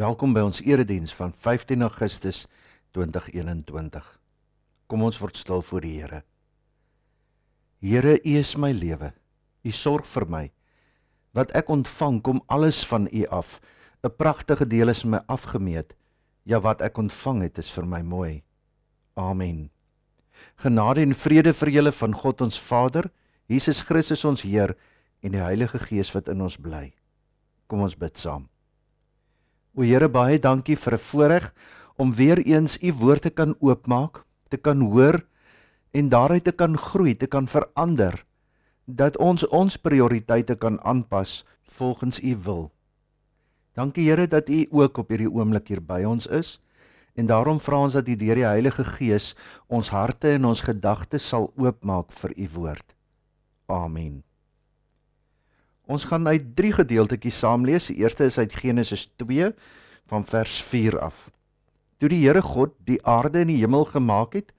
Welkom by ons erediens van 15 Augustus 2021. Kom ons word stil voor die Here. Here, U is my lewe. U sorg vir my. Wat ek ontvang, kom alles van U af. 'n Pragtige deel is my afgemeet. Ja, wat ek ontvang het, is vir my mooi. Amen. Genade en vrede vir julle van God ons Vader, Jesus Christus ons Heer en die Heilige Gees wat in ons bly. Kom ons bid saam. O Here, baie dankie vir 'n voorreg om weer eens u woord te kan oopmaak, te kan hoor en daaruit te kan groei, te kan verander dat ons ons prioriteite kan aanpas volgens u wil. Dankie Here dat u ook op hierdie oomblik hier by ons is. En daarom vra ons dat U deur die Heilige Gees ons harte en ons gedagtes sal oopmaak vir U woord. Amen. Ons gaan uit drie gedeeltetjies saam lees. Die eerste is uit Genesis 2 van vers 4 af. Toe die Here God die aarde en die hemel gemaak het,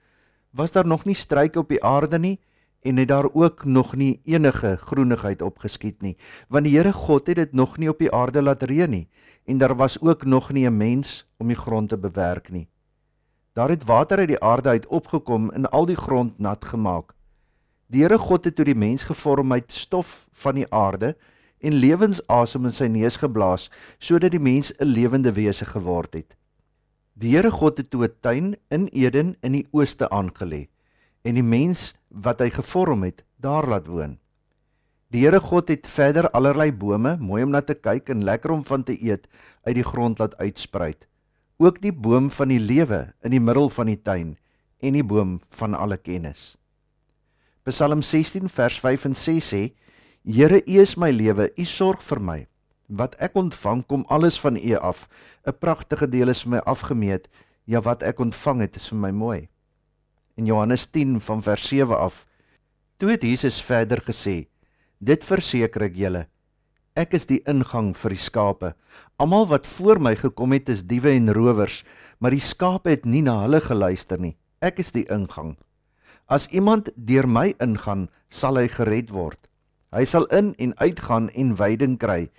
was daar nog nie struike op die aarde nie en het daar ook nog nie enige groenigheid opgeskiet nie, want die Here God het dit nog nie op die aarde laat reën nie en daar was ook nog nie 'n mens om die grond te bewerk nie. Daar het water uit die aarde uit opgekom en al die grond nat gemaak. Die Here God het toe die mens gevorm uit stof van die aarde en lewensasem in sy neus geblaas sodat die mens 'n lewende wese geword het. Die Here God het toe 'n tuin in Eden in die ooste aangelê en die mens wat hy gevorm het, daar laat woon. Die Here God het verder allerlei bome, mooi om na te kyk en lekker om van te eet, uit die grond laat uitspruit. Ook die boom van die lewe in die middel van die tuin en die boom van alle kennis. Psalm 16 vers 5 en 6 sê: Here, U is my lewe, U sorg vir my. Wat ek ontvang kom alles van U af. 'n Pragtige deel is vir my afgemeet. Ja, wat ek ontvang het is vir my mooi. In Johannes 10 van vers 7 af. Toe het Jesus verder gesê: Dit verseker ek julle. Ek is die ingang vir die skape. Almal wat voor my gekom het is diewe en rowers, maar die skape het nie na hulle geluister nie. Ek is die ingang. As iemand deur my ingaan, sal hy gered word. Hy sal in en uitgaan en veiding kry.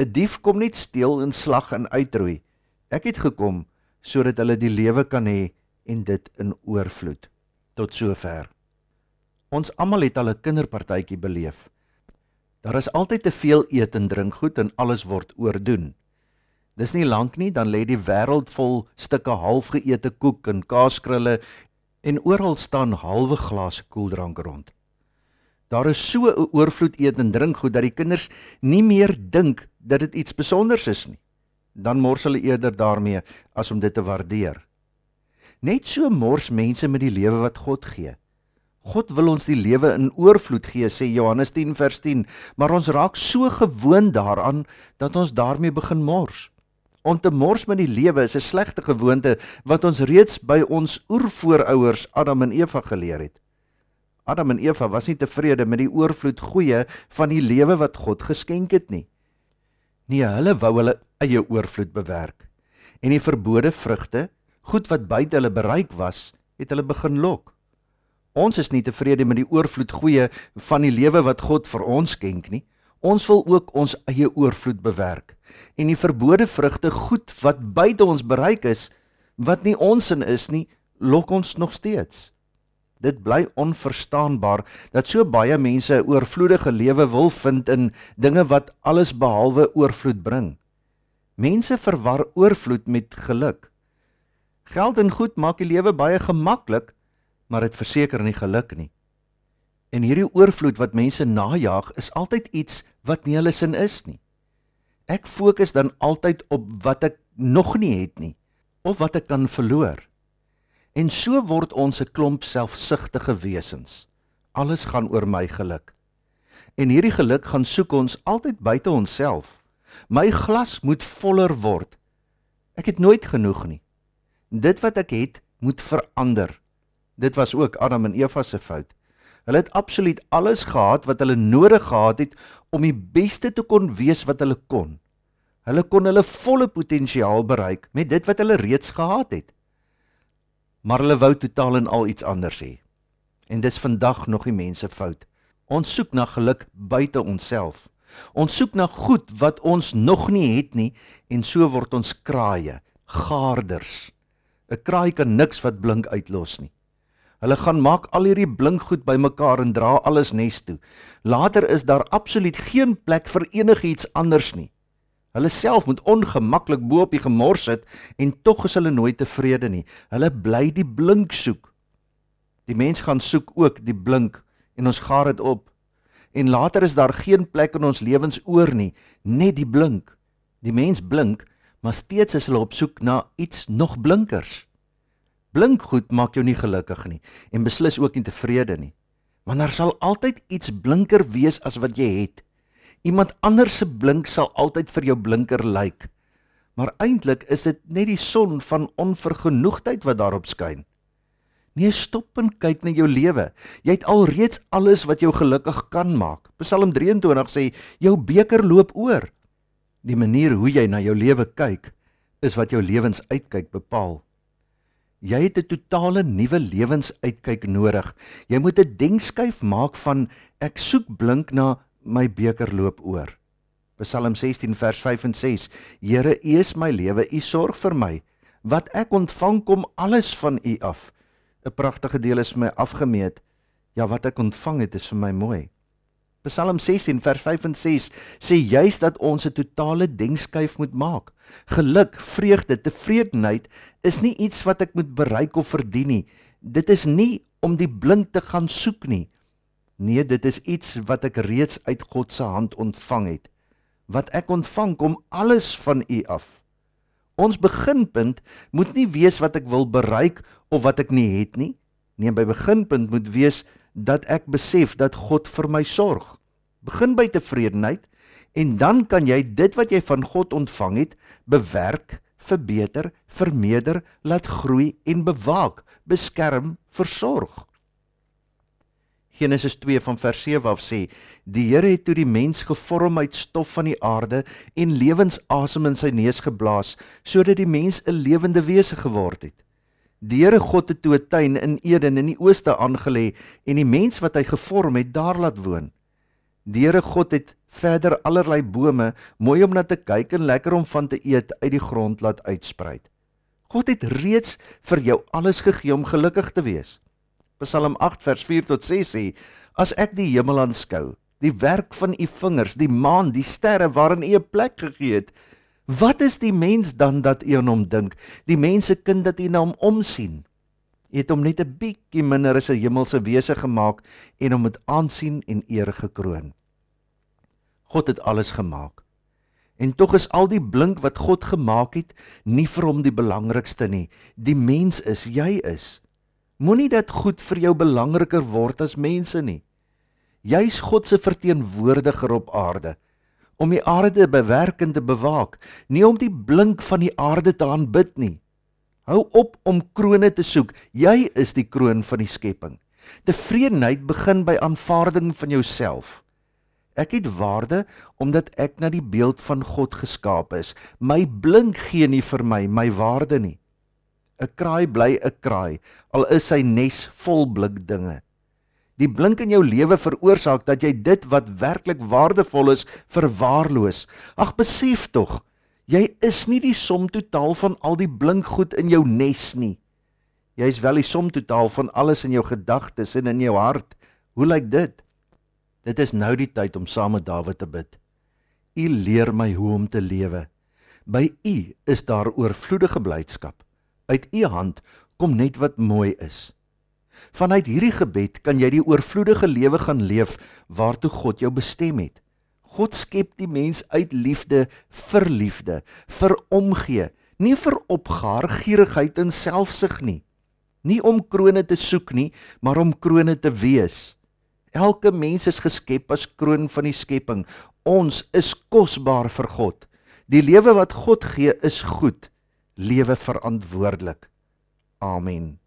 'n Dief kom net steel en slag en uitroei. Ek het gekom sodat hulle die lewe kan hê en dit in oorvloed. Tot sover. Ons almal het al 'n kinderpartytjie beleef. Daar is altyd te veel eet en drink goed en alles word oordoen. Dis nie lank nie dan lê die wêreld vol stukke halfgeëte koek en kaaskrulle en oral staan halwe glase koeldrank rond. Daar is so 'n oorvloed eet en drink goed dat die kinders nie meer dink dat dit iets spesonders is nie. Dan mors hulle eerder daarmee as om dit te waardeer. Net so mors mense met die lewe wat God gee. God wil ons die lewe in oorvloed gee, sê Johannes 10 vers 10, maar ons raak so gewoond daaraan dat ons daarmee begin mors. Om te mors met die lewe is 'n slegte gewoonte wat ons reeds by ons oervoouers Adam en Eva geleer het. Adam en Eva was nie tevrede met die oorvloed goeie van die lewe wat God geskenk het nie. Nee, hulle wou hulle eie oorvloed bewerk. En die verbode vrugte, goed wat buite hulle bereik was, het hulle begin lok. Ons is nie tevrede met die oorvloed goeie van die lewe wat God vir ons skenk nie. Ons wil ook ons eie oorvloed bewerk en die verbode vrugte goed wat buite ons bereik is wat nie ons in is nie lok ons nog steeds. Dit bly onverstaanbaar dat so baie mense 'n oorvloedige lewe wil vind in dinge wat alles behalwe oorvloed bring. Mense verwar oorvloed met geluk. Geld en goed maak die lewe baie gemaklik, maar dit verseker nie geluk nie. En hierdie oorvloed wat mense najag is altyd iets wat nie hulle sin is nie. Ek fokus dan altyd op wat ek nog nie het nie of wat ek kan verloor. En so word ons 'n klomp selfsugtige wesens. Alles gaan oor my geluk. En hierdie geluk gaan soek ons altyd buite onsself. My glas moet voller word. Ek het nooit genoeg nie. Dit wat ek het, moet verander. Dit was ook Adam en Eva se fout. Hulle het absoluut alles gehad wat hulle nodig gehad het om die beste te kon wees wat hulle kon. Hulle kon hulle volle potensiaal bereik met dit wat hulle reeds gehad het. Maar hulle wou totaal en al iets anders hê. En dis vandag nog die mense fout. Ons soek na geluk buite onsself. Ons soek na goed wat ons nog nie het nie en so word ons kraaie, gaarders. 'n Kraai kan niks wat blink uitlos nie. Hulle gaan maak al hierdie blinkgoed bymekaar en dra alles nes toe. Later is daar absoluut geen plek vir enigiets anders nie. Hulle self moet ongemaklik bo op die gemors sit en tog is hulle nooit tevrede nie. Hulle bly die blink soek. Die mens gaan soek ook die blink en ons gaar dit op. En later is daar geen plek in ons lewens oor nie, net die blink. Die mens blink, maar steeds is hulle op soek na iets nog blinkers. Blink goed maak jou nie gelukkig nie en beslis ook nie tevrede nie. Want daar sal altyd iets blinker wees as wat jy het. Iemand anders se blink sal altyd vir jou blinker lyk. Maar eintlik is dit net die son van onvergenoegdheid wat daarop skyn. Nee, stop en kyk na jou lewe. Jy het alreeds alles wat jou gelukkig kan maak. Psalm 23 sê jou beker loop oor. Die manier hoe jy na jou lewe kyk, is wat jou lewensuitkyk bepaal. Jy het 'n totale nuwe lewensuitkyk nodig. Jy moet 'n denkskuif maak van ek soek blink na my beker loop oor. Psalm 16 vers 5 en 6. Here, U is my lewe, U sorg vir my. Wat ek ontvang kom alles van U af. 'n Pragtige deel is my afgemeet. Ja, wat ek ontvang het is vir my mooi. Psalm 16 vers 5 en 6 sê juis dat ons 'n totale denkskuif moet maak. Geluk, vreugde, tevredenheid is nie iets wat ek moet bereik of verdien nie. Dit is nie om die blink te gaan soek nie. Nee, dit is iets wat ek reeds uit God se hand ontvang het. Wat ek ontvang kom alles van U af. Ons beginpunt moet nie wees wat ek wil bereik of wat ek nie het nie. Nee, by beginpunt moet wees dat ek besef dat God vir my sorg. Begin by tevredenheid en dan kan jy dit wat jy van God ontvang het bewerk, verbeter, vermeerder, laat groei en bewaak, beskerm, versorg. Genesis 2 van vers 7 af sê: Die Here het toe die mens gevorm uit stof van die aarde en lewensasem in sy neus geblaas sodat die mens 'n lewende wese geword het. Die Here God het toe 'n tuin in Eden in die ooste aangelê en die mens wat hy gevorm het daar laat woon. Die Here God het verder allerlei bome mooi om na te kyk en lekker om van te eet uit die grond laat uitsprei. God het reeds vir jou alles gegee om gelukkig te wees. Psalm 8 vers 4 tot 6 sê: As ek die hemel aanskou, die werk van u vingers, die maan, die sterre waarin u 'n plek gegee het, Wat is die mens dan dat u aan hom dink? Die mense kind dat u na hom omsien. U het hom net 'n bietjie minder as 'n hemelse wese gemaak en hom met aansien en eer gekroon. God het alles gemaak. En tog is al die blink wat God gemaak het nie vir hom die belangrikste nie. Die mens is jy is. Moenie dat goed vir jou belangriker word as mense nie. Jy's God se verteenwoordiger op aarde om die aarde bewerk en te bewaak, nie om die blink van die aarde te aanbid nie. Hou op om krone te soek. Jy is die kroon van die skepping. Tevredenheid begin by aanvaarding van jouself. Ek het waarde omdat ek na die beeld van God geskaap is. My blink gee nie vir my my waarde nie. 'n Kraai bly 'n kraai al is sy nes vol blink dinge. Die blink in jou lewe veroorsaak dat jy dit wat werklik waardevol is verwaarloos. Ag besef tog, jy is nie die som totaal van al die blink goed in jou nes nie. Jy is wel die som totaal van alles in jou gedagtes en in jou hart. Hoe lyk dit? Dit is nou die tyd om saam met Dawid te bid. U leer my hoe om te lewe. By U is daar oorvloedige blydskap. Uit U hand kom net wat mooi is. Vanuit hierdie gebed kan jy die oorvloedige lewe gaan leef waartoe God jou bestem het. God skep die mens uit liefde vir liefde, vir omgee, nie vir opgaar, gierigheid en selfsug nie. Nie om krone te soek nie, maar om krone te wees. Elke mens is geskep as kroon van die skepping. Ons is kosbaar vir God. Die lewe wat God gee is goed. Lewe verantwoordelik. Amen.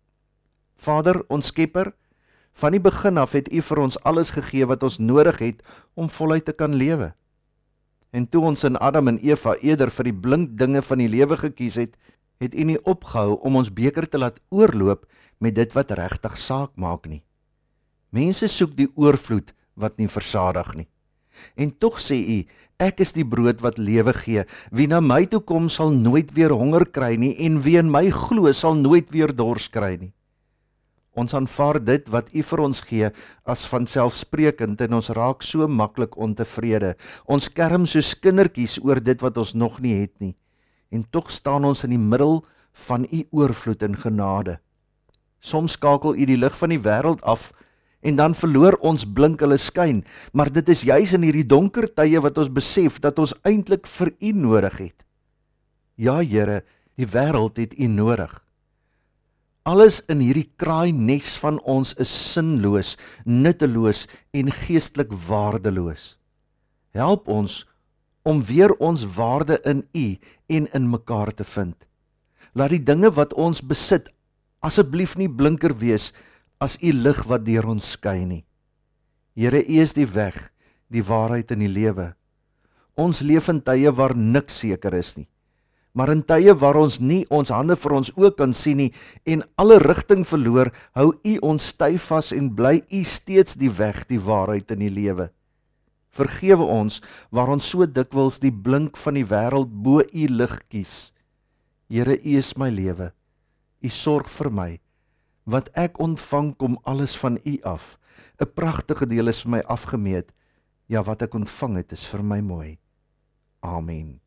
Vader, ons Skepper, van die begin af het U vir ons alles gegee wat ons nodig het om voluit te kan lewe. En toe ons in Adam en Eva eerder vir die blink dinge van die lewe gekies het, het U nie opgehou om ons beker te laat oorloop met dit wat regtig saak maak nie. Mense soek die oorvloed wat nie versadig nie. En tog sê U, ek is die brood wat lewe gee. Wie na my toe kom sal nooit weer honger kry nie en wie in my glo sal nooit weer dors kry nie. Ons aanvaar dit wat U vir ons gee as vanselfsprekend en ons raak so maklik ontevrede. Ons kerm soos kindertjies oor dit wat ons nog nie het nie. En tog staan ons in die middel van U oorvloed en genade. Soms skakel U die lig van die wêreld af en dan verloor ons blink hulle skyn, maar dit is juis in hierdie donker tye wat ons besef dat ons eintlik vir U nodig het. Ja Here, die wêreld het U nodig. Alles in hierdie kraai nes van ons is sinloos, nutteloos en geestelik waardeloos. Help ons om weer ons waarde in U en in mekaar te vind. Laat die dinge wat ons besit asseblief nie blinker wees as U lig wat deur ons skyn nie. Here, U is die weg, die waarheid en die lewe. Ons leef in tye waar niks seker is nie. Maar in tye waar ons nie ons hande vir ons oë kan sien nie en alle rigting verloor, hou U ons styf vas en bly U steeds die weg, die waarheid en die lewe. Vergewe ons waar ons so dikwels die blink van die wêreld bo U lig kies. Here, U is my lewe. U sorg vir my wat ek ontvang kom alles van U af. 'n Pragtige deel is vir my afgemeet. Ja, wat ek ontvang het is vir my mooi. Amen.